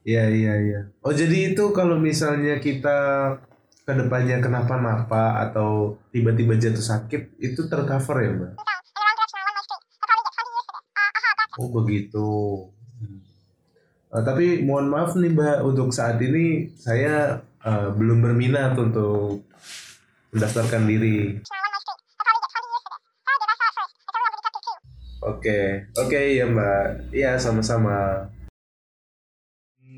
Iya iya iya. Oh jadi itu kalau misalnya kita ke depannya kenapa-napa atau tiba-tiba jatuh sakit itu tercover ya mbak? Oh begitu. Hmm. Eh, tapi mohon maaf nih mbak untuk saat ini saya eh, belum berminat untuk mendaftarkan diri. Oke oke ya mbak. Iya sama-sama.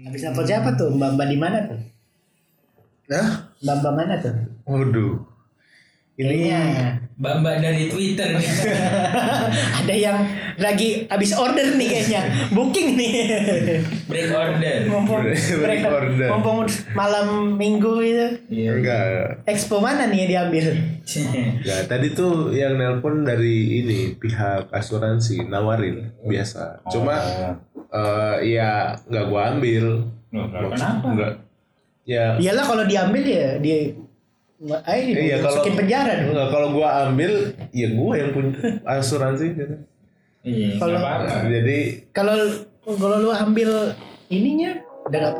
Habis apa siapa tuh? Mbak Mbak di mana tuh? Nah, Mbak Mbak mana tuh? waduh. Ini Kayaknya Mbak-mbak dari Twitter nih. ada yang lagi habis order nih kayaknya. Booking nih. Break order. Mumpung Break order. mumpung malam minggu itu. Iya. enggak. Expo mana nih yang diambil? Ya, tadi tuh yang nelpon dari ini pihak asuransi nawarin biasa. Cuma eh, ya nggak gua ambil. Loh, kenapa? Enggak. Ya Iyalah kalau diambil ya di Ayo Iya, kalau- masukin penjara dong. enggak kalau gua ambil ya gua yang punya asuransi gitu. Iya, Kalau- nggak apa-apa. Jadi Kalau kalau lu ambil ininya udah nggak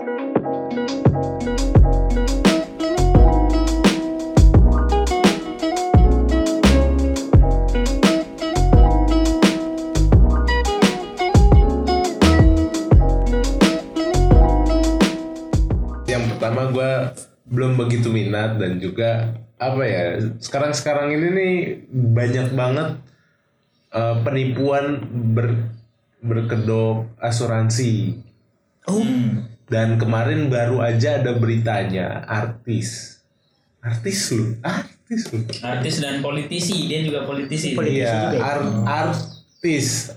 pertama gua belum begitu minat dan juga apa ya sekarang-sekarang ini nih banyak banget eh, penipuan ber, berkedok asuransi Oh, dan kemarin baru aja ada beritanya artis artis lu artis lu Artis dan politisi, dia juga politisi. Politisi iya juga ya? ar- artis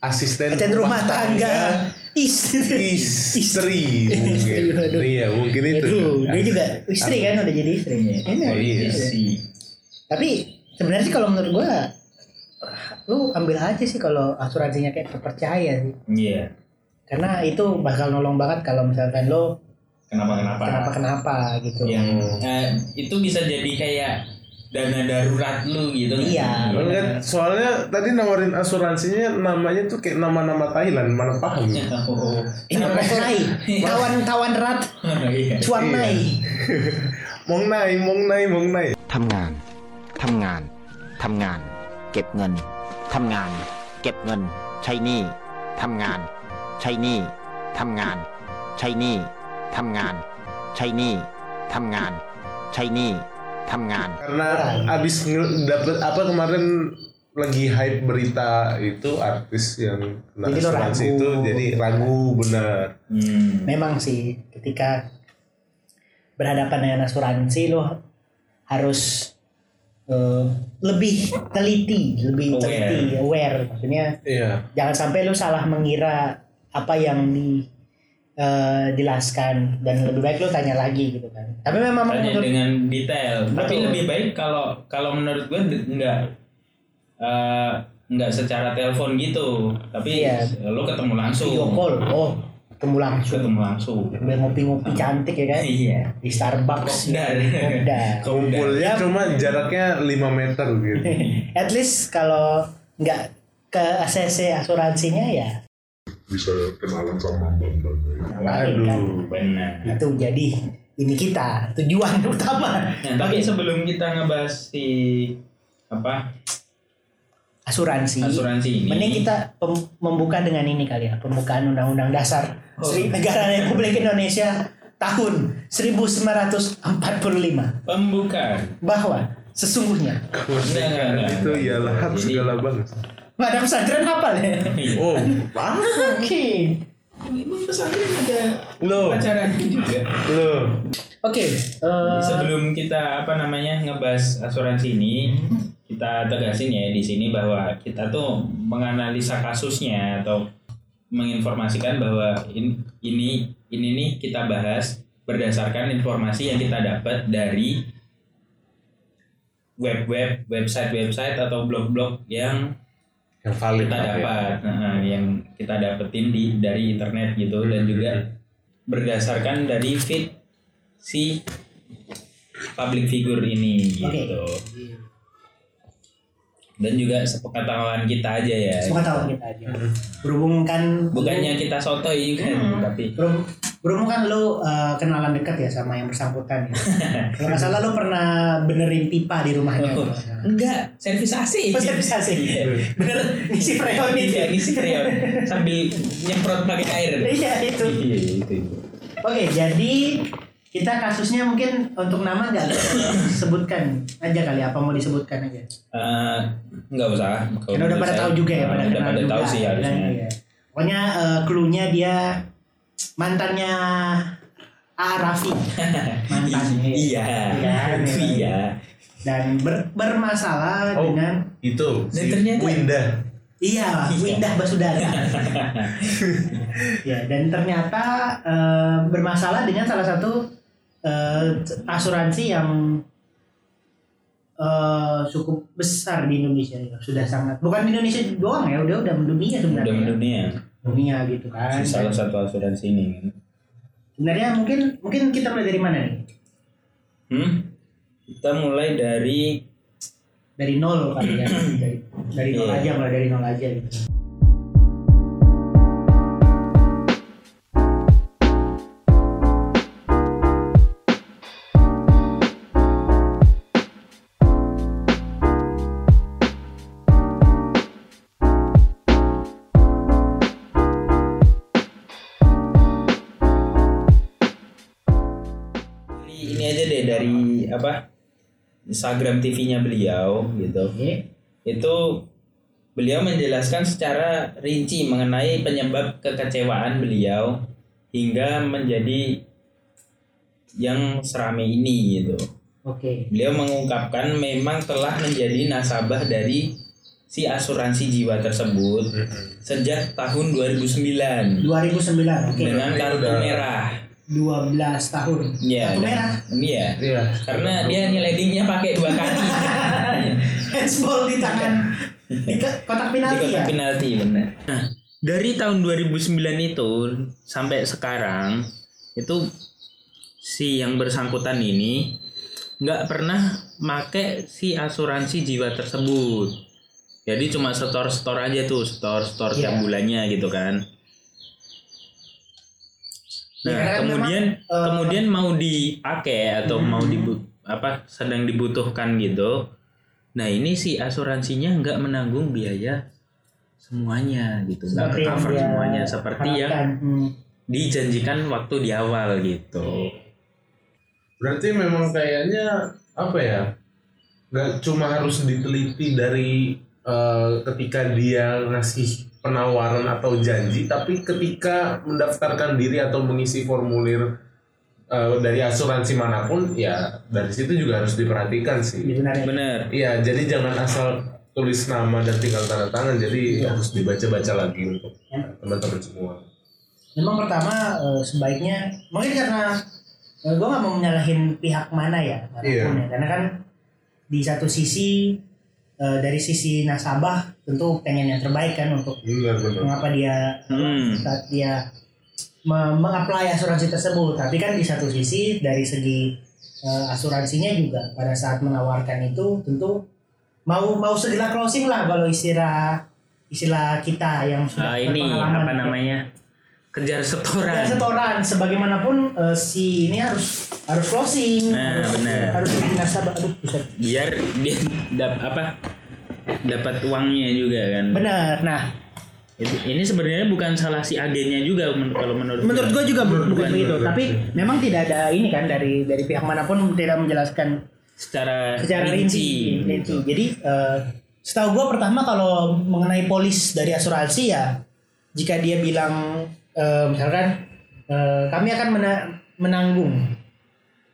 asisten asisten rumah tangga. Istri. istri mungkin Aduh. iya mungkin itu Aduh, dia juga istri kan udah jadi istri. Oh, iya. Politisi. Tapi sebenarnya sih kalau menurut gua lu ambil aja sih kalau asuransinya kayak terpercaya sih. Iya. Karena itu bakal nolong banget kalau misalkan lo Kenapa kenapa? kenapa kenapa gitu. Yang eh, itu bisa jadi kayak dana darurat lu gitu. Iya. Enggak, soalnya tadi nawarin asuransinya namanya tuh kayak nama-nama Thailand mana paham Oh. Ini Moklai, kawan-kawan rat, Iya. cuan nai. Mong nai, mong nai, mong nai. ทำงาน ทำงาน ทำงาน เก็บเงิน ทำงาน เก็บเงิน ใช้หนี้ทำงาน ใช้หนี้ทำงาน ใช้หนี้ทำงาน ใช้หนี้ทำงาน ใช้หนี้ ทำงาน Karena abis nge- dapet apa kemarin lagi hype berita itu artis yang kena Jadi lo asuransi ragu. itu jadi ragu benar. Hmm. Memang sih ketika berhadapan dengan asuransi lo harus eh, lebih teliti, lebih Aware. teliti, aware. Maksudnya Iya. jangan sampai lu salah mengira apa yang di eh, jelaskan dan lebih baik lu tanya lagi gitu kan. Tapi memang Tanya menurut dengan detail. Tapi Betul. lebih baik kalau kalau menurut gue enggak eh, enggak secara telepon gitu. Tapi Iya. lu ketemu langsung. video call, oh ketemu langsung, Ketemu langsung. Sambil ngopi-ngopi cantik ya kan Iya. di Starbucks. Kopdar. Kumpulnya cuma jaraknya 5 meter gitu. At least kalau nggak ke ACC asuransinya ya bisa kenalan sama mbak-mbak lain kan. Aduh. Benar. Itu jadi ini kita tujuan utama Nah, tapi sebelum kita ngebahas si apa asuransi. asuransi ini, Mending kita pem- membuka dengan ini kali ya, pembukaan Undang-Undang Dasar Oh. Negara Republik Indonesia tahun 1945 pembukaan. bahwa sesungguhnya enggak. Itu ialah hak segala bangsa. ada pesantren hafal ya. Oh. Oke. Emang pesantren ada Loh, pacaran juga. loh. Oke. eh, Sebelum kita apa namanya ngebahas asuransi ini, kita tegasin ya di sini bahwa kita tuh menganalisa kasusnya atau menginformasikan bahwa in- ini ini nih kita bahas berdasarkan informasi yang kita dapat dari web-web, website-website atau blog-blog yang Yang valid kita lah ya. dapat, nah, yang kita dapetin di dari internet gitu dan juga berdasarkan dari feed si public figure ini gitu. Dan juga sepengetahuan kita aja ya. Tahu kita aja. Berhubung kan Bukannya kita sotoy juga, tapi berhubung kan lu eh, kenalan dekat ya sama yang bersangkutan ya. Kalau nggak salah lu pernah benerin pipa di rumahnya. Oh, enggak, servis AC. Oh, servis AC. Iya. Bener ngisi freon itu. Iya, ngisi freon sambil nyemprot pakai air. Iya itu. Iya, itu. Oke, jadi kita kasusnya mungkin untuk nama nggak sebutkan aja kali apa mau disebutkan aja. Eh, enggak usah. Kalau Karena udah pada tahu juga ya, pada udah pada tahu sih ya kan? harusnya. Iya. Pokoknya eh, clue-nya dia mantannya A Raffi. Mantannya. Iya. Iya. Iya. Dan ber- bermasalah Oh. dengan Itu Dan si ternyata- Winda. Iya, Iya. Windah Basudara. ya, dan ternyata eh, bermasalah dengan salah satu eh, asuransi yang eh, cukup besar di Indonesia ya. Sudah sangat bukan di Indonesia doang ya, udah udah mendunia Udah sebenarnya. mendunia. Dunia gitu kan. Si salah satu asuransi ini. Sebenarnya mungkin mungkin kita mulai dari mana nih? Hmm? Kita mulai dari Dari nol kali ya. dari dari nol Iya. aja mulai dari nol aja gitu. Instagram TV-nya beliau gitu. Oke. Itu beliau menjelaskan secara rinci mengenai penyebab kekecewaan beliau hingga menjadi yang serame ini gitu. Oke. Beliau mengungkapkan memang telah menjadi nasabah dari si asuransi jiwa tersebut sejak tahun 2009 2009. Oke. dengan kartu merah. 12 tahun. Iya. Kartu dan- merah. Iya. Iya. Karena dia nyelidingnya pakai dua kaki. Handsball di tangan di kotak Di penalti ya. kotak penalti benar. Nah, dari tahun 2009 itu sampai sekarang itu si yang bersangkutan ini nggak pernah make si asuransi jiwa tersebut. Jadi cuma store-store aja tuh, store-store tiap Iya. bulannya gitu kan. Ya, Nah, kan kemudian memang, eh, kemudian mau dipakai atau mau Hmm. dibu apa sedang dibutuhkan gitu. Nah, ini si asuransinya nggak menanggung biaya semuanya gitu, nggak Seperti yang cover semuanya seperti yang. Hmm. dijanjikan waktu di awal gitu. Berarti memang kayaknya apa ya? Gak cuma harus diteliti dari eh, ketika dia ngasih penawaran atau janji, tapi ketika mendaftarkan diri atau mengisi formulir eh, dari asuransi mana pun, ya dari situ juga harus diperhatikan sih. Sebenarnya. Bener. Iya, jadi jangan asal tulis nama dan tinggal tanda tangan, jadi harus dibaca-baca lagi untuk Ya. teman-teman semua. Memang pertama eh, sebaiknya mungkin karena gue nggak mau menyalahin pihak mana ya, mana pun Iya. ya. karena kan di satu sisi eh, dari sisi nasabah tentu pengen yang terbaik kan untuk Benar-benar. mengapa dia Hmm. saat dia me- mengapply asuransi tersebut. Tapi kan di satu sisi dari segi eh, asuransinya juga pada saat menawarkan itu tentu mau mau segera closing lah kalau istilah istilah kita yang sudah Ah, ini apa namanya? Kejar setoran. Dan setoran sebagaimanapun eh, si ini harus harus closing, Nah, harus, benar. harus nasabah. Aduh, buset. Biar dia dap apa? Dapat uangnya juga kan. Benar. Nah, Ini sebenarnya bukan salah si agennya juga men- kalau menurut menurut gua. gue juga bu- bukan betul, begitu. Tapi memang tidak ada ini kan dari dari pihak mana pun tidak menjelaskan secara, secara rinci. rinci. Jadi eh, setahu gue pertama kalau mengenai polis dari asuransi ya jika dia bilang eh, misalkan eh, kami akan mena- menanggung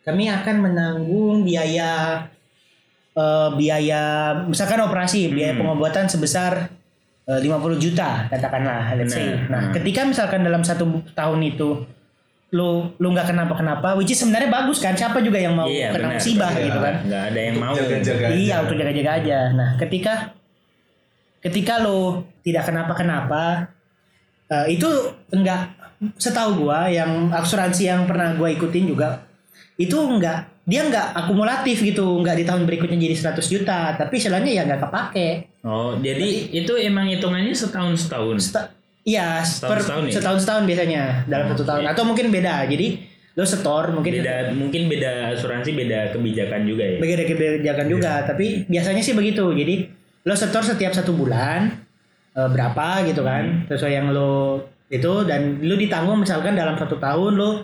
kami akan menanggung biaya eh, biaya misalkan operasi biaya Hmm. pengobatan sebesar eh, 50 juta katakanlah let's say. Nah, Hmm. ketika misalkan dalam satu tahun itu lu lu nggak kenapa-kenapa which is sebenarnya bagus kan siapa juga yang mau Iya, kena benar. musibah Iya. gitu kan nggak ada yang mau Jaga-jaga aja. Iya untuk jaga-jaga aja. Nah ketika ketika lo tidak kenapa-kenapa eh, itu enggak setahu gua yang asuransi yang pernah gua ikutin juga itu enggak dia enggak akumulatif gitu enggak di tahun berikutnya jadi 100 juta tapi istilahnya ya enggak kepake. Oh jadi itu emang hitungannya setahun setahun Seta- Iya, per Setahun-setahun ya? setahun-setahun biasanya dalam satu tahun. atau mungkin beda. Jadi lo setor mungkin beda mungkin beda asuransi beda kebijakan juga ya? Beda kebijakan juga, tapi biasanya sih begitu. Jadi lo setor setiap satu bulan eh, berapa gitu kan, sesuai yang lo itu dan lo ditanggung misalkan dalam satu tahun lo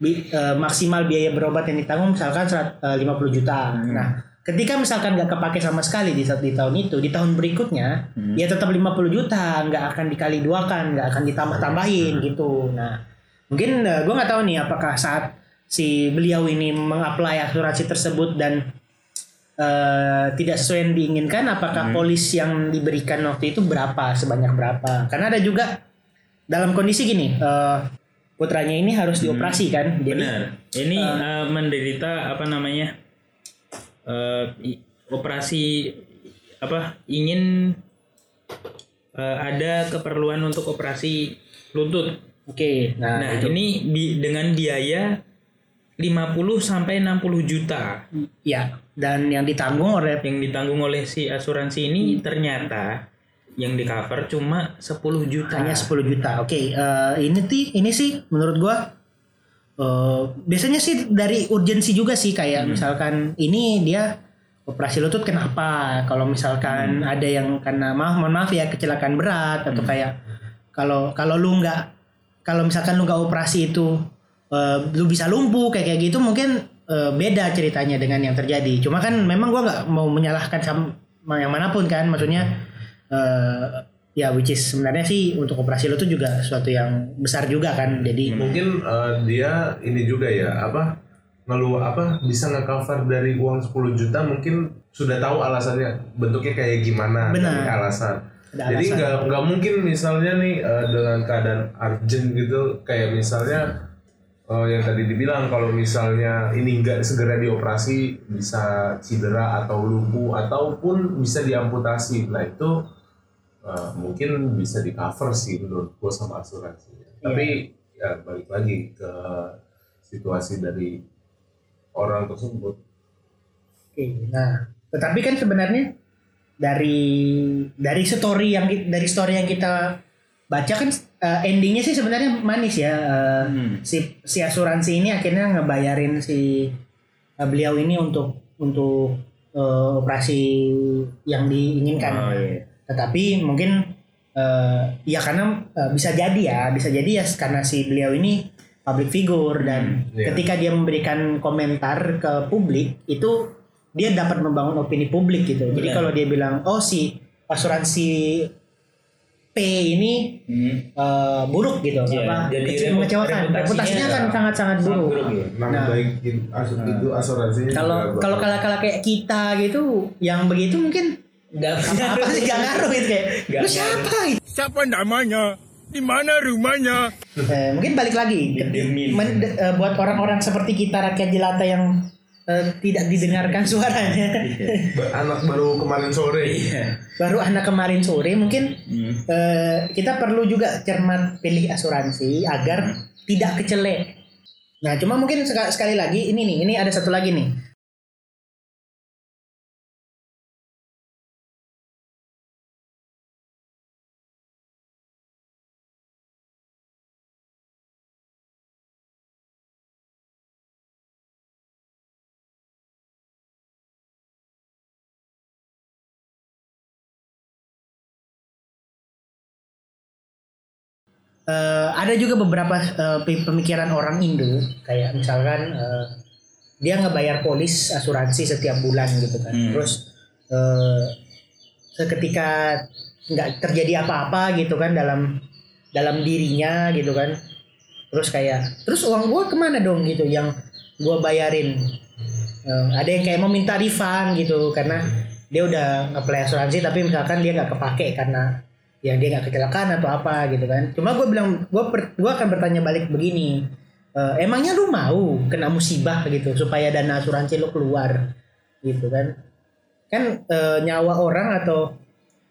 bi- eh, maksimal biaya berobat yang ditanggung misalkan serat- eh, 50 juta. Nah, ketika misalkan nggak kepake sama sekali di, di tahun itu, di tahun berikutnya ya tetap 50 juta, nggak akan dikali dua kan, nggak akan ditambah-tambahin gitu. Nah, mungkin gue nggak tahu nih apakah saat si beliau ini mengapply asuransi tersebut dan eh, tidak sesuai yang diinginkan apakah polis yang diberikan waktu itu berapa sebanyak berapa. Karena ada juga dalam kondisi gini eh, putranya ini harus dioperasi kan? Jadi benar. Ini eh, menderita apa namanya i- operasi apa ingin eh, ada keperluan untuk operasi lutut. Oke nah, nah ini bi- dengan biaya 50 sampai 60 juta. Ya dan yang ditanggung oleh yang ditanggung oleh si asuransi ini ternyata yang di cover cuma 10 juta. hanya 10 juta. Oke eh, ini ti ini sih menurut gua eh, biasanya sih dari urgensi juga sih kayak misalkan ini dia operasi lutut kenapa? Kalau misalkan ada yang karena maaf mohon maaf ya kecelakaan berat atau kayak kalau kalau lu nggak kalau misalkan lu nggak operasi itu eh, lu bisa lumpuh kayak kayak gitu mungkin eh, beda ceritanya dengan yang terjadi. Cuma kan memang gua nggak mau menyalahkan sama yang mana pun kan maksudnya eh, ya which is sebenarnya sih untuk operasi lutut juga suatu yang besar juga kan jadi Mungkin eh, dia ini juga ya apa ngeluh apa bisa nge-cover dari uang 10 juta mungkin sudah tahu alasannya bentuknya kayak gimana Benar. alasan. Ada Jadi nggak nggak mungkin misalnya nih eh, dengan keadaan urgent gitu kayak misalnya eh, yang tadi dibilang kalau misalnya ini nggak segera dioperasi bisa cedera atau lumpuh ataupun bisa diamputasi. Nah itu eh, mungkin bisa di cover sih menurut gue sama asuransinya. Tapi ya balik lagi ke situasi dari orang tersebut. Oke, nah, tetapi kan sebenarnya dari dari story yang dari story yang kita baca kan eh, endingnya sih sebenarnya manis ya. Eh, Hmm. Si si asuransi ini akhirnya ngebayarin si eh, beliau ini untuk untuk eh, operasi yang diinginkan. Oh, iya. Tetapi mungkin eh, ya karena eh, bisa jadi ya, bisa jadi ya karena si beliau ini public figure dan iya. ketika dia memberikan komentar ke publik itu dia dapat membangun opini publik gitu. Jadi Benar. kalau dia bilang oh si asuransi P ini Hmm. eh, buruk gitu, Iya, apa jadi kecil mengecewakan, reputasinya reputasinya akan ya. sangat-sangat Sangat buruk. buruk ya. Nah. baik asu, itu asuransinya Kalau kalau kala-kala kayak kita gitu, yang begitu mungkin Nggak apa sih gak ngaruh gitu kayak lu siapa gitu. Siapa namanya? Di mana rumahnya? Eh, mungkin balik lagi Didemin. men- de- eh, buat orang-orang seperti kita rakyat jelata yang eh, tidak didengarkan suaranya Ba- anak baru kemarin sore. Iya. baru anak kemarin sore mungkin Hmm. eh, kita perlu juga cermat pilih asuransi agar tidak kecelek nah cuma mungkin seka- sekali lagi ini nih ini ada satu lagi nih Eh, ada juga beberapa pe- pemikiran orang Indo. Kayak misalkan eh, dia ngebayar polis asuransi setiap bulan gitu kan. Hmm. terus eh, seketika nggak terjadi apa-apa gitu kan dalam dalam dirinya gitu kan. Terus kayak terus uang gua ke mana dong? gitu yang gua bayarin. Eh, ada yang kayak mau minta refund gitu karena dia udah nge-play asuransi tapi misalkan dia nggak kepake karena ya dia nggak kecelakaan atau apa gitu kan cuma gue bilang gue gue akan bertanya balik begini eh, emangnya lu mau kena musibah gitu supaya dana asuransi lu keluar gitu kan kan eh, nyawa orang atau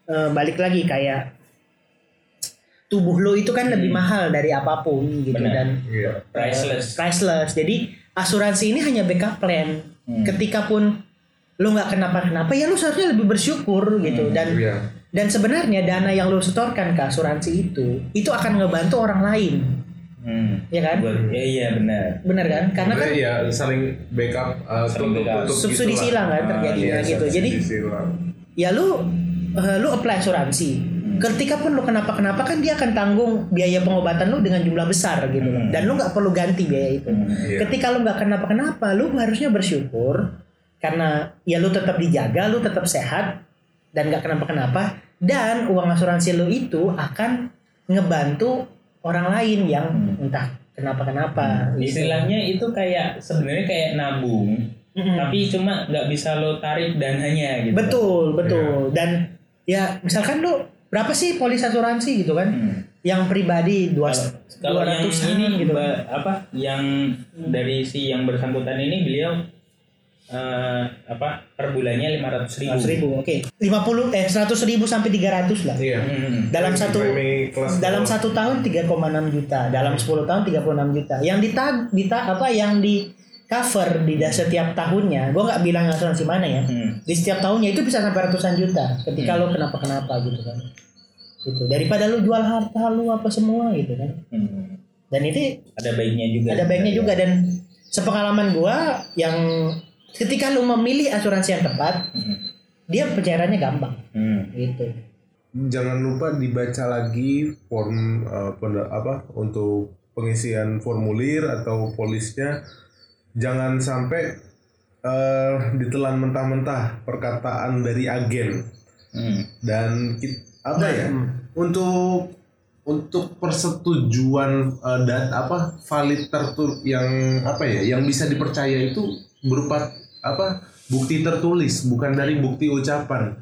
eh, balik lagi kayak tubuh lo itu kan lebih mahal dari apa pun gitu Benar. dan Iya. Priceless. priceless. Jadi asuransi ini hanya backup plan. Hmm. Ketika pun lu nggak kenapa-kenapa ya lu seharusnya lebih bersyukur gitu dan Iya. dan sebenarnya dana yang lu setorkan ke asuransi itu itu akan ngebantu orang lain Hmm. ya kan Buat, ya iya benar. benar kan karena kan ya saling backup uh, Saling tutup- backup. tutup Subsidi gitulah. silang kan Ah, terjadinya iya, gitu. Jadi- silang. ya lu eh, lu apply asuransi ketika pun lu kenapa-kenapa kan dia akan tanggung biaya pengobatan lu dengan jumlah besar gitu. Hmm. dan lu nggak perlu ganti biaya itu Iya. ketika lu nggak kenapa-kenapa lu harusnya bersyukur karena ya lu tetap dijaga lu tetap sehat dan nggak kenapa-kenapa dan uang asuransi lu itu akan ngebantu orang lain yang entah kenapa-kenapa gitu. Istilahnya itu kayak sebenarnya kayak nabung, Mm-mm. tapi cuma nggak bisa lo tarik dananya gitu. betul betul dan ya misalkan lu berapa sih polis asuransi gitu kan Hmm. yang pribadi dua Kalau yang 200-an ini gitu apa yang dari si yang bersangkutan ini beliau eh, apa per bulannya lima ratus ribu. 100 ribu oke. 50 eh 100 ribu sampai 300 lah. Iya. Hmm. dalam Premi- satu dalam satu tahun 3,6 juta. Dalam 10 tahun 36 juta. Yang ditag dita apa yang di cover di setiap tahunnya gue nggak bilang asuransi mana ya. Hmm. di setiap tahunnya itu bisa sampai ratusan juta. Ketika lo kenapa kenapa gitu kan. Gitu. Daripada lu jual harta lu apa semua gitu kan. Hmm. dan itu Ada baiknya juga. ada baiknya juga. Dan sepengalaman gua yang ketika lu memilih asuransi yang tepat Hmm. dia pencairannya gampang Hmm. gitu Jangan lupa dibaca lagi form uh, apa untuk pengisian formulir atau polisnya. Jangan sampai uh, ditelan mentah-mentah perkataan dari agen Hmm. dan ki- apa Nah, ya hmm. untuk untuk persetujuan uh, dan apa valid tertur yang apa ya yang bisa dipercaya itu berupa apa bukti tertulis bukan dari bukti ucapan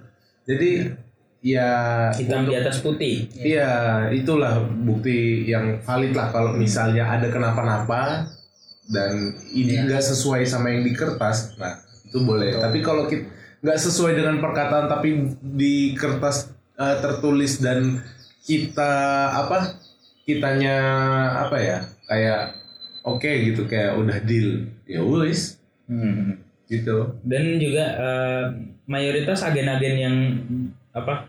jadi ya Hitam untuk- di atas putih. Iya, itulah bukti yang valid lah kalau misalnya ada kenapa-napa dan ini nggak sesuai sama yang di kertas, nah itu boleh. Tapi kalau kita nggak sesuai dengan perkataan tapi di kertas eh, tertulis dan kita apa kitanya apa ya kayak oke gitu kayak udah deal ya wis Hmm. gitu. Dan juga eh, mayoritas agen-agen yang apa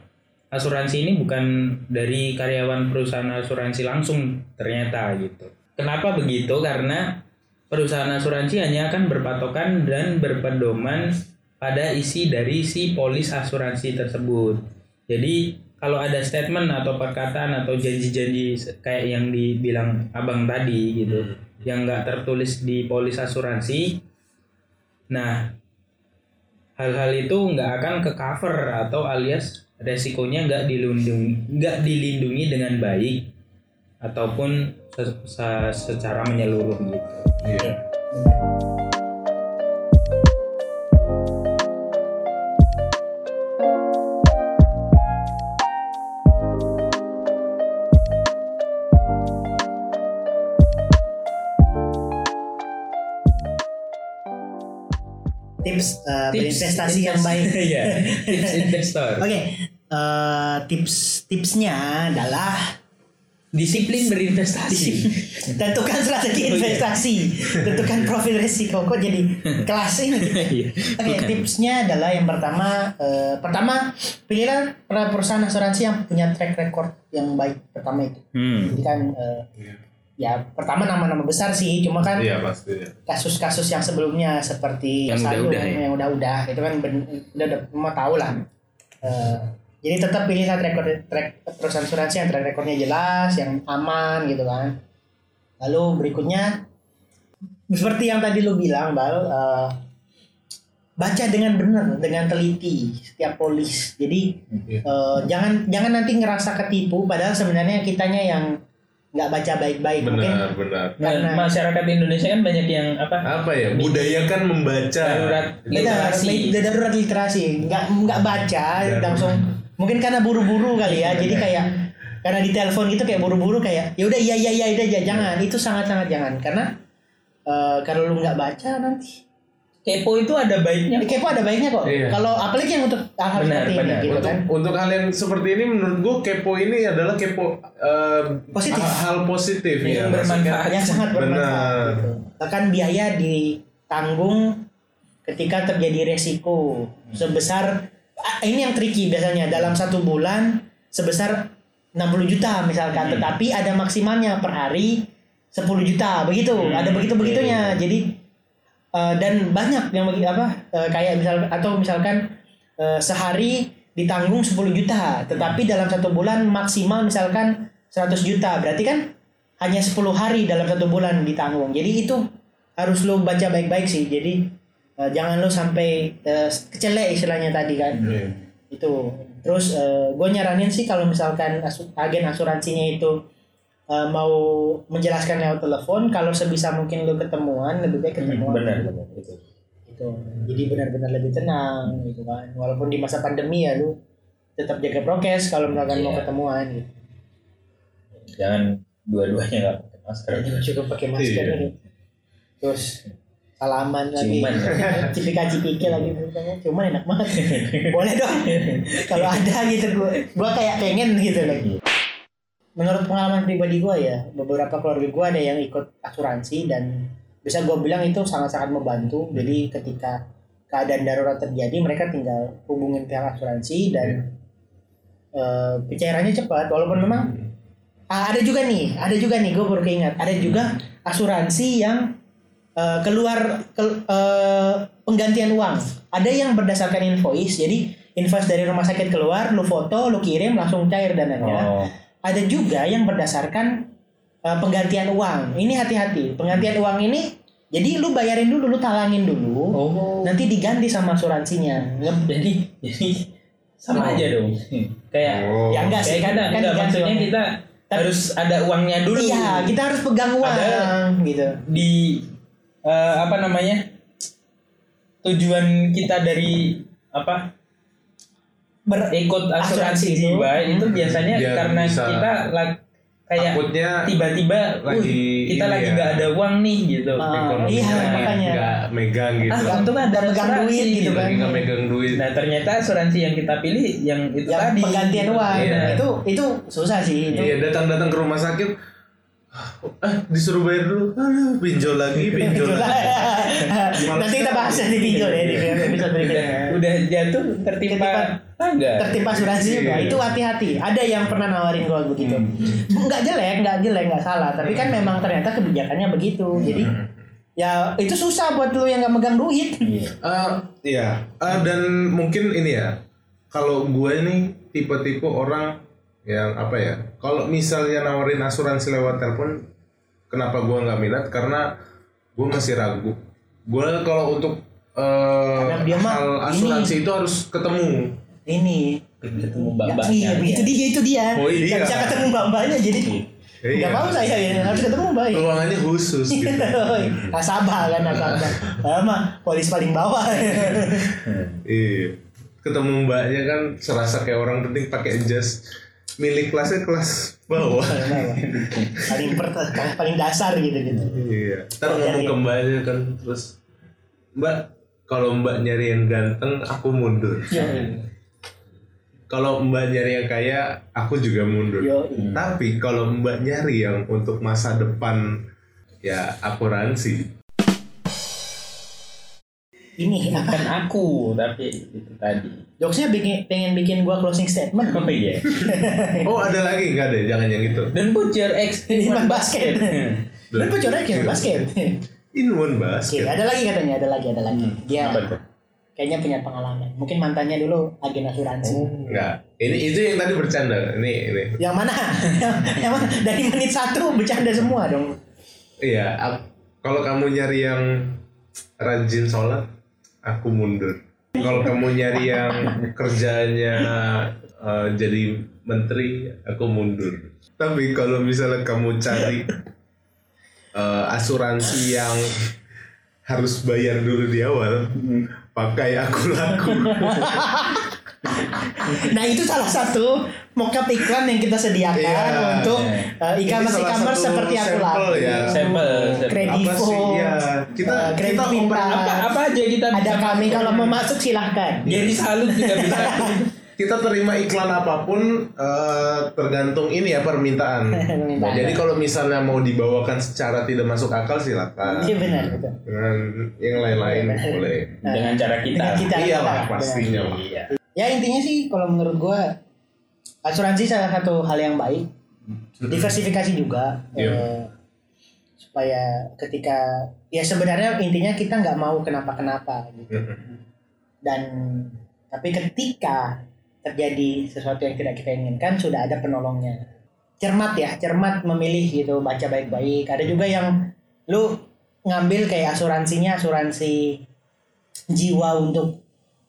asuransi ini bukan dari karyawan perusahaan asuransi langsung ternyata gitu. Kenapa begitu? Karena perusahaan asuransi hanya akan berpatokan dan berpedoman pada isi dari si polis asuransi tersebut. Jadi kalau ada statement atau perkataan atau janji-janji kayak yang dibilang abang tadi gitu, yang nggak tertulis di polis asuransi, nah hal-hal itu nggak akan ke cover atau alias resikonya nggak dilindungi nggak dilindungi dengan baik ataupun se- se- secara menyeluruh gitu. Iya. Tips uh, berinvestasi yang baik Iya, tips investor. oke eh, tips tipsnya adalah Disiplin berinvestasi. tentukan strategi investasi tentukan profil risiko kok jadi kelas ini Iya, Oke, bukan. tipsnya adalah yang pertama, eh, pertama pilihlah perusahaan asuransi yang punya track record yang baik pertama itu. Hmm. Jadi kan, eh, ya pertama nama-nama besar sih, cuma kan Iya pasti. kasus-kasus yang sebelumnya seperti Yang Saldo, udah-udah ya? yang udah-udah itu kan ben- udah udah mau tahu lah. Eh, jadi tetap pilih track record track perusahaan asuransi yang track recordnya jelas, yang aman gitu kan. Lalu berikutnya seperti yang tadi lu bilang, Bal, eh, baca dengan benar, dengan teliti setiap polis. Jadi Iya. eh, jangan jangan nanti ngerasa ketipu, padahal sebenarnya kitanya yang nggak baca baik-baik. Mungkin Benar benar. Nah, Karena- masyarakat Indonesia kan banyak yang apa? Apa ya budayakan membaca. Darurat Beda, literasi. beda darurat literasi, nggak nggak baca Dan- langsung. Mungkin karena buru-buru kali ya, jadi kayak karena di telepon gitu kayak buru-buru kayak ya udah iya iya iya udah ya jangan itu sangat-sangat jangan karena eh, kalau lu nggak baca nanti Kepo itu ada baiknya. kepo ada baiknya kok. Iya. Kalau apalagi yang untuk hal-hal Benar, seperti benar. ini gitu untuk kan. untuk hal yang seperti ini menurut gue kepo ini adalah kepo eh, Positif. hal, hal positif Yang ya bermanfaat. yang sangat bermanfaat. Gitu. Bahkan biaya ditanggung ketika terjadi resiko sebesar ah, ini yang tricky biasanya dalam satu bulan sebesar 60 juta misalkan tetapi ada maksimalnya per hari 10 juta begitu ada begitu begitunya jadi eh, dan banyak yang begi- apa eh, kayak misal atau misalkan eh, sehari ditanggung 10 juta tetapi dalam satu bulan maksimal misalkan 100 juta. Berarti kan hanya 10 hari dalam satu bulan ditanggung. Jadi itu harus lo baca baik-baik sih. Jadi eh, jangan lo sampai eh, kecelek istilahnya tadi kan. Itu. Terus gue nyaranin sih kalau misalkan asu- agen asuransinya itu eh, mau menjelaskan lewat telepon kalau sebisa mungkin lo ketemuan lebih baik ketemuan. benar benar itu. Gitu. Jadi benar-benar lebih tenang gitu kan. Walaupun di masa pandemi ya lu tetap jaga prokes kalau misalkan mau Iya. ketemuan gitu. Jangan dua-duanya nggak pakai masker. Jadi cukup pakai masker Iya. gitu. terus salaman lagi. Ciuman. cipika cipiki lagi cuman enak banget. Boleh dong. Kalau ada gitu gue gue kayak pengen gitu lagi menurut pengalaman pribadi gue ya beberapa keluarga gue ada yang ikut asuransi dan bisa gue bilang itu sangat-sangat membantu. Jadi ketika keadaan darurat terjadi mereka tinggal hubungin pihak asuransi dan eh, pencairannya cepat. Walaupun memang Ah, ada juga nih, ada juga nih, gue baru keingat, ada juga asuransi yang eh, keluar ke- eh, penggantian uang. Ada yang berdasarkan invoice, jadi invoice dari rumah sakit keluar, lu foto, lu kirim, langsung cair dananya. oh Ada juga yang berdasarkan eh, penggantian uang. Ini hati-hati, penggantian uang ini, jadi lu bayarin dulu, lu talangin dulu, oh nanti diganti sama asuransinya. Jadi jadi sama aja dong kayak Oh. Ya enggak sih, kayak kan, kita kan enggak diganti maksudnya uangnya. kita Tapi- harus ada uangnya dulu Iya, kita harus pegang uang, Ada- gitu. di eh, apa namanya tujuan kita dari apa Ber- ikut Asuransi asuransi itu. jiwa itu biasanya Biar karena bisa- kita kayak Takutnya tiba-tiba lagi "Wih, kita lagi ya. nggak ada uang nih gitu. Ah, ekonomi iya, makanya. nggak megang gitu. ah untung ada Nggak megang duit gitu kan. lagi nggak megang duit. Nah ternyata asuransi yang kita pilih yang itu yang tadi penggantian uang. Iya. itu itu susah sih itu. Iya datang-datang ke rumah sakit ah disuruh bayar dulu. Aduh pinjol lagi pinjol lagi. Nanti kita bahas di pinjol ya di episode udah berikutnya. Udah jatuh tertimpa tangga tertimpa asuransi juga Iya. itu hati-hati. Ada yang pernah nawarin gua begitu. Nggak jelek nggak jelek nggak salah. Tapi kan memang ternyata kebijakannya begitu. Jadi ya itu susah buat lu yang nggak megang duit. Eh, iya. Eh, dan mungkin ini ya kalau gue ini tipe-tipe orang yang apa ya kalau misalnya nawarin asuransi lewat telepon kenapa gue nggak minat? Karena gue masih ragu. Gue kalau untuk eh, mah hal asuransi itu harus ketemu ini. Ketemu Ya, mbak iya itu dia itu dia. Oh, iya. nggak bisa ketemu mbak-mbaknya jadi Iya. nggak mau saya ya. Harus ketemu mbak ruangannya khusus gitu. Nasabah kan nasabah saya mah polis paling bawah. Iya. Ketemu mbaknya kan serasa kayak orang penting pakai jas milik kelasnya kelas bawah. Paling per, paling dasar gitu gitu. Iya. Ntar ngomong ke mbaknya kan terus Mbak kalau mbak nyari yang ganteng aku mundur. Kalau mbak nyari yang kaya aku juga mundur. Yo, Tapi kalau mbak nyari yang untuk masa depan ya akuransi. ini apa kan aku tapi itu tadi jokesnya bikin pengen bikin gua closing statement oh iya Oh ada lagi nggak deh jangan yang itu. dan butcher X Iman basket dan bocornya kayak basket In one Oke, basket. ada lagi katanya, ada lagi, ada lagi. Dia apa tuh kayaknya punya pengalaman. Mungkin mantannya dulu agen asuransi. Enggak. Ini itu yang tadi bercanda. Ini ini. Yang mana? yang, mana? Dari menit satu bercanda semua dong. Iya. Kalau kamu nyari yang rajin sholat, aku mundur. Kalau kamu nyari yang kerjanya eh, jadi menteri, aku mundur. Tapi kalau misalnya kamu cari eh, asuransi yang harus bayar dulu di awal, pakai aku laku. Nah itu salah satu mockup iklan yang kita sediakan Iya. untuk uh, Ini e-commerce satu seperti aku sampel laku. ya. Sampel. Kredivo. Apa sih? Iya. Kita- uh, Kredit kita apa apa aja kita Ada bisa kami kalau mau masuk silahkan. jadi salut juga bisa kita terima iklan apa pun eh, tergantung ini ya permintaan. Permintaan. Nah, jadi kalau misalnya mau dibawakan secara tidak masuk akal silakan. Iya benar betul. Dengan yang lain-lain boleh. dengan cara kita. Dengan kita Iya lah pastinya lah. Iya. Ya intinya sih kalau menurut gua asuransi salah satu hal yang baik. Diversifikasi juga Iya. eh, supaya ketika ya sebenarnya intinya kita nggak mau kenapa-kenapa gitu. Dan tapi ketika terjadi sesuatu yang tidak kita inginkan sudah ada penolongnya. Cermat ya, cermat memilih gitu, baca baik-baik. Ada juga yang lu ngambil kayak asuransinya asuransi jiwa untuk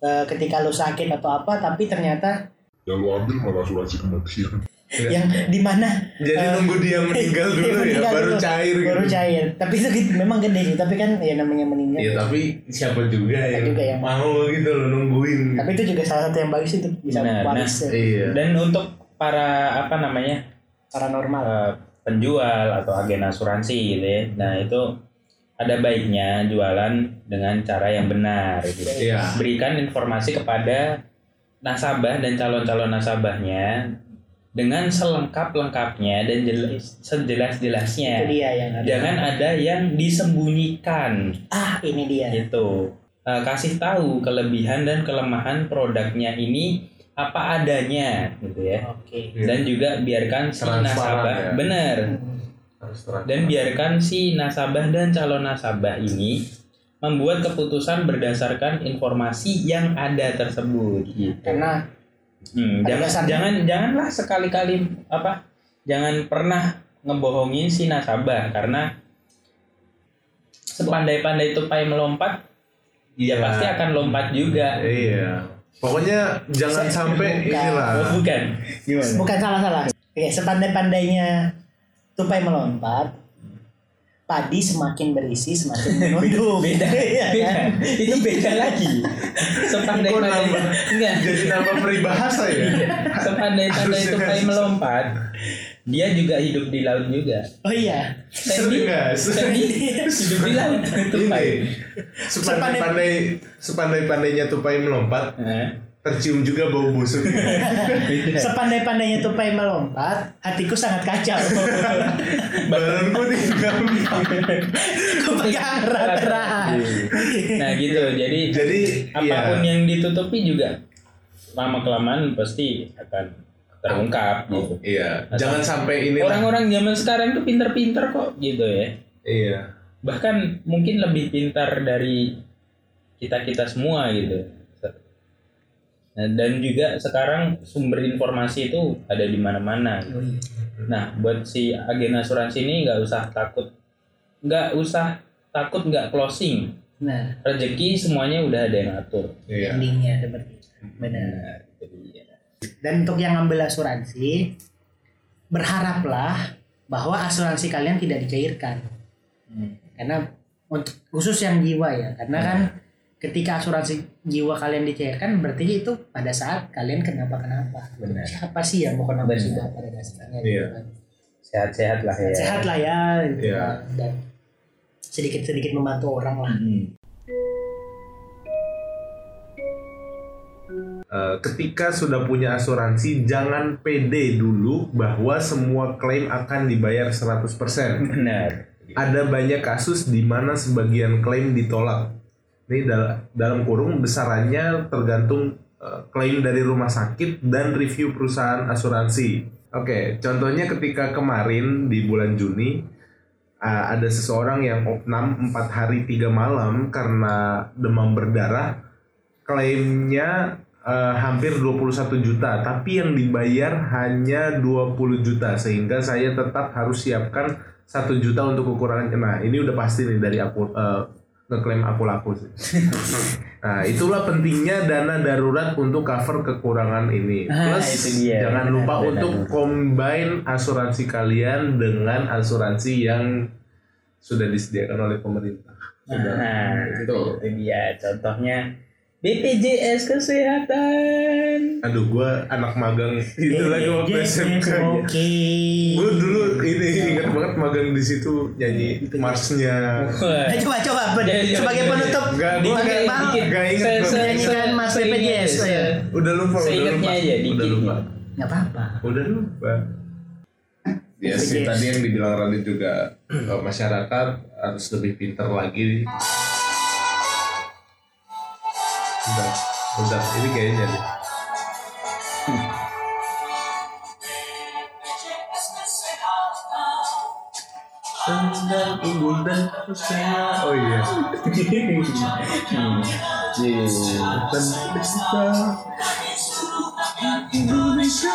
eh, ketika lu sakit atau apa tapi ternyata Yang lu ambil malah asuransi kematian. Iya. yang di mana Jadi eh, nunggu dia meninggal dulu ya, meninggal baru dulu, cair gitu. baru cair tapi itu gitu, memang gede sih tapi kan ya namanya meninggal Iya tapi siapa juga yang juga yang- mau gitu loh nungguin. tapi itu juga salah satu yang bagus itu bisa Benar, waris ya, Iya. Dan untuk para apa namanya paranormal eh, penjual atau agen asuransi gitu ya. Nah itu ada baiknya jualan dengan cara yang benar. Gitu. Iya. Berikan informasi kepada nasabah dan calon-calon nasabahnya dengan selengkap-lengkapnya dan jelas itu sejelas-jelasnya. dia yang ada Jangan ada yang disembunyikan ah ini dia gitu. Eh, kasih tahu kelebihan dan kelemahan produknya ini apa adanya gitu ya. oke Dan juga biarkan si Transparan nasabah ya. benar dan biarkan si nasabah dan calon nasabah ini membuat keputusan berdasarkan informasi yang ada tersebut gitu. karena Hmm, jangan dasarnya- jangan janganlah sekali-kali apa? Jangan pernah ngebohongin si nasabah karena sepandai-pandai tupai melompat Iya. ya pasti akan lompat juga. Iya. Pokoknya jangan sampai Bukan. inilah. Oh, bukan. Gimana? bukan salah salah oke sepandai-pandainya tupai melompat padi semakin berisi semakin menunduk. Beda. Iya beda. Kan? itu beda lagi. Sepandai pandai enggak. Jadi nama peribahasa ya. sepandai pandai Harusnya tupai melompat. Dia juga hidup di laut juga. Oh iya. Sandy. Sandy? Hidup di laut. tupai. Ini sepandai-pandai sepandai-pandainya tupai melompat. Nah, tercium juga bau busuk. Sepandai-pandainya tupai melompat, hatiku sangat kacau. Badanku tinggal. Aku pegang erat-erat. nah gitu jadi Jadi apa pun iya. yang ditutupi juga lama kelamaan pasti akan terungkap gitu Iya, jangan sampai ini orang-orang zaman sekarang tuh pinter-pinter kok gitu ya Iya. bahkan mungkin lebih pintar dari kita kita semua gitu Nah, dan juga sekarang sumber informasi itu ada di mana-mana nah buat si agen asuransi ini nggak usah takut nggak usah takut nggak closing Nah, rezeki semuanya udah ada yang atur Iya. endingnya seperti. Benar. nah. Dan untuk yang ngambil asuransi, berharaplah bahwa asuransi kalian tidak dicairkan. Hmm. Karena untuk khusus yang jiwa ya, karena kan ketika asuransi jiwa kalian dicairkan berarti itu pada saat kalian kenapa-kenapa. Benar. Siapa sih yang mau kenapa juga pada dasarnya? Iya. gitu kan. sehat-sehat lah ya Sehat lah ya, gitu Iya. kan. dan sedikit-sedikit membantu orang lah. Hmm. Eh, ketika sudah punya asuransi jangan pede dulu bahwa semua klaim akan dibayar 100%. benar Ada banyak kasus di mana sebagian klaim ditolak. Ini dal- dalam kurung besarannya tergantung eh, klaim dari rumah sakit dan review perusahaan asuransi. Oke, contohnya ketika kemarin di bulan Juni eh, ada seseorang yang opnam 4 hari 3 malam karena demam berdarah klaimnya eh, hampir 21 juta tapi yang dibayar hanya 20 juta sehingga saya tetap harus siapkan 1 juta untuk kekurangan nah ini udah pasti nih dari aku eh, ngeklaim aku laku sih nah itulah pentingnya dana darurat untuk cover kekurangan ini Ah, plus dia. jangan lupa benar. untuk combine asuransi kalian dengan asuransi yang sudah disediakan oleh pemerintah Sudah. Nah, itu, Itu. itu dia. Contohnya BPJS kesehatan. Aduh, gua anak magang itu lagi waktu SMK. yes, Oke. Gue dulu ini inget banget magang di situ nyanyi marsnya. Nah, coba coba pen- Ya, ya, sebagai ya, penutup inget Se- gua. se- Menyanyikan seingat- BPJS, ya. Udah lupa, udah lupa. aja, Udah lupa. nggak apa-apa. Udah lupa. Ya sih tadi yang dibilang Radit juga eh, masyarakat harus lebih pintar lagi. Bentar, bentar. Ini kayaknya nih. Hmm. Oh iya. iya. Indonesia.